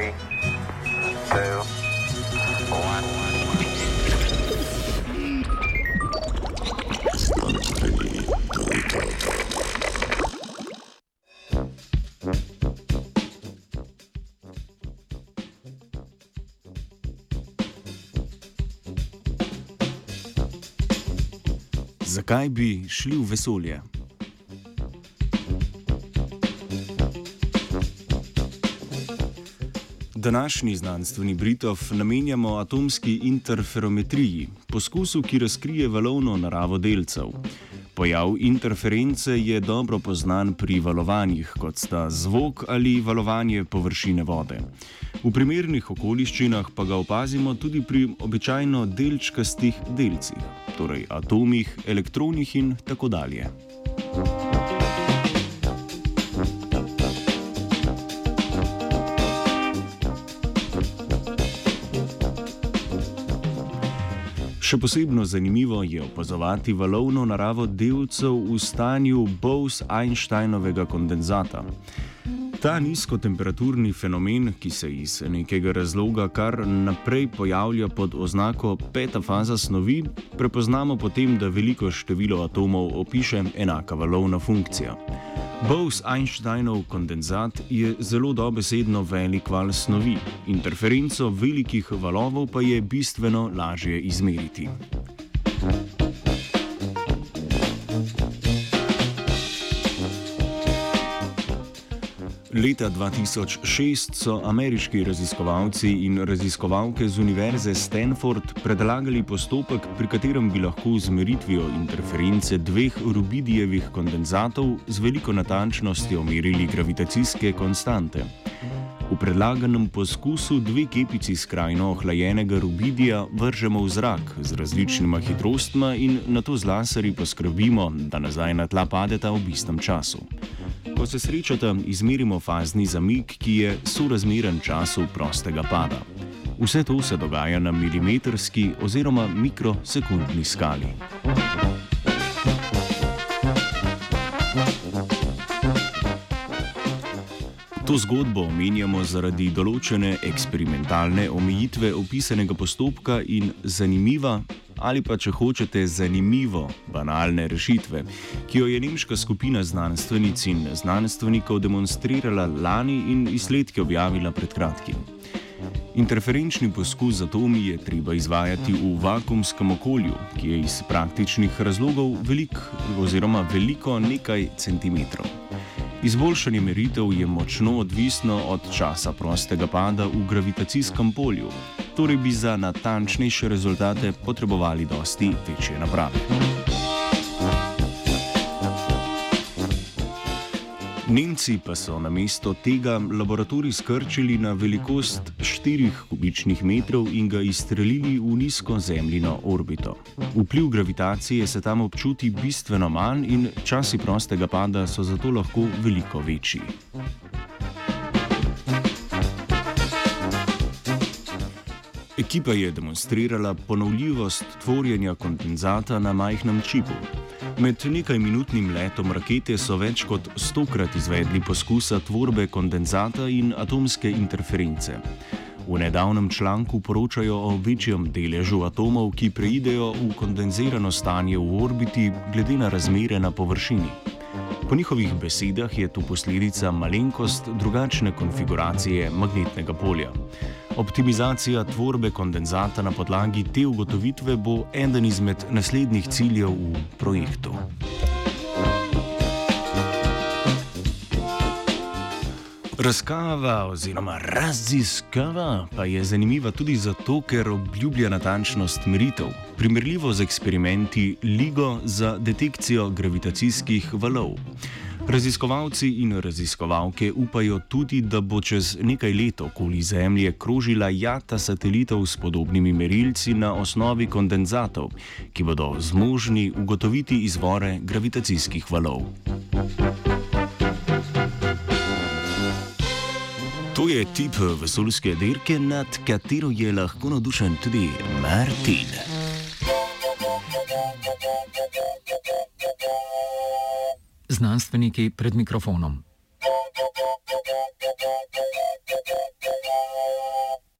three, two, one. Zakaj bi šli v vesolje? Današnji znanstveni britov namenjamo atomski interferometriji, poskusu, ki razkrije valovno naravo delcev. Pojav interference je dobro poznan pri valovanjih, kot sta zvok ali valovanje površine vode. V primernih okoliščinah pa ga opazimo tudi pri običajno delčkastih delcih, torej atomih, elektronih in tako dalje. Še posebno zanimivo je opazovati valovno naravo delcev v stanju Bose-Einsteinovega kondenzata. Ta nizkotemperaturni fenomen, ki se iz nekega razloga kar naprej pojavlja pod oznako peta faza snovi, prepoznamo potem, da veliko število atomov opiše enaka valovna funkcija. Bose-Einsteinov kondenzat je zelo dobesedno velik val snovi, interferenco velikih valovov pa je bistveno lažje izmeriti. Leta 2006 so ameriški raziskovalci in raziskovalke z Univerze Stanford predlagali postopek, pri katerem bi lahko z meritvijo interference dveh rubidijevih kondenzatov z veliko natančnostjo merili gravitacijske konstante. V predlaganem poskusu dve kepici skrajno ohlajenega rubidija vržemo v zrak z različnima hitrostma in na to z laserji poskrbimo, da nazaj na tla padeta v istem času. Ko se srečata, izmerimo fazni zamik, ki je sorazmeren času prostega pada. Vse to se dogaja na milimetrski oziroma mikrosekundni skali. To zgodbo omenjamo zaradi določene eksperimentalne omejitve opisanega postopka in zanimiva, ali pa če hočete zanimivo, banalne rešitve, ki jo je nemška skupina znanstvenic in znanstvenikov demonstrirala lani in izsledke objavila pred kratkim. Interferenčni poskus z atomi je treba izvajati v vakumskem okolju, ki je iz praktičnih razlogov velik oziroma veliko nekaj centimetrov. Izboljšanje meritev je močno odvisno od časa prostega pada v gravitacijskem polju, torej bi za natančnejše rezultate potrebovali dosti večje naprave. Nemci pa so na mesto tega laboratorij skrčili na velikost 4 kubičnih metrov in ga izstrelili v nizko zemljino orbito. Vpliv gravitacije se tam občuti bistveno manj in časi prostega pada so zato lahko veliko večji. Ekipa je demonstrirala ponovljivost tvorjenja kondenzata na majhnem čipu. Med nekaj minutnim letom rakete so več kot stokrat izvedli poskusa tvorbe kondenzata in atomske interference. V nedavnem članku poročajo o večjem deležu atomov, ki preidejo v kondenzirano stanje v orbiti, glede na razmere na površini. Po njihovih besedah je to posledica malenkost drugačne konfiguracije magnetnega polja. Optimizacija tvorbe kondenzata na podlagi te ugotovitve bo eden izmed naslednjih ciljev v projektu. Razkava oziroma raziskava pa je zanimiva tudi zato, ker obljublja natančnost meritev, primerljivo z eksperimenti LIGO za detekcijo gravitacijskih valov. Raziskovalci in raziskovalke upajo tudi, da bo čez nekaj let okoli Zemlje krožila jata satelitov s podobnimi merilci na osnovi kondenzatov, ki bodo zmožni ugotoviti izvore gravitacijskih valov. To je tip vesoljske dirke, nad katero je lahko navdušen tudi Martin. Znanstveniki pred mikrofonom.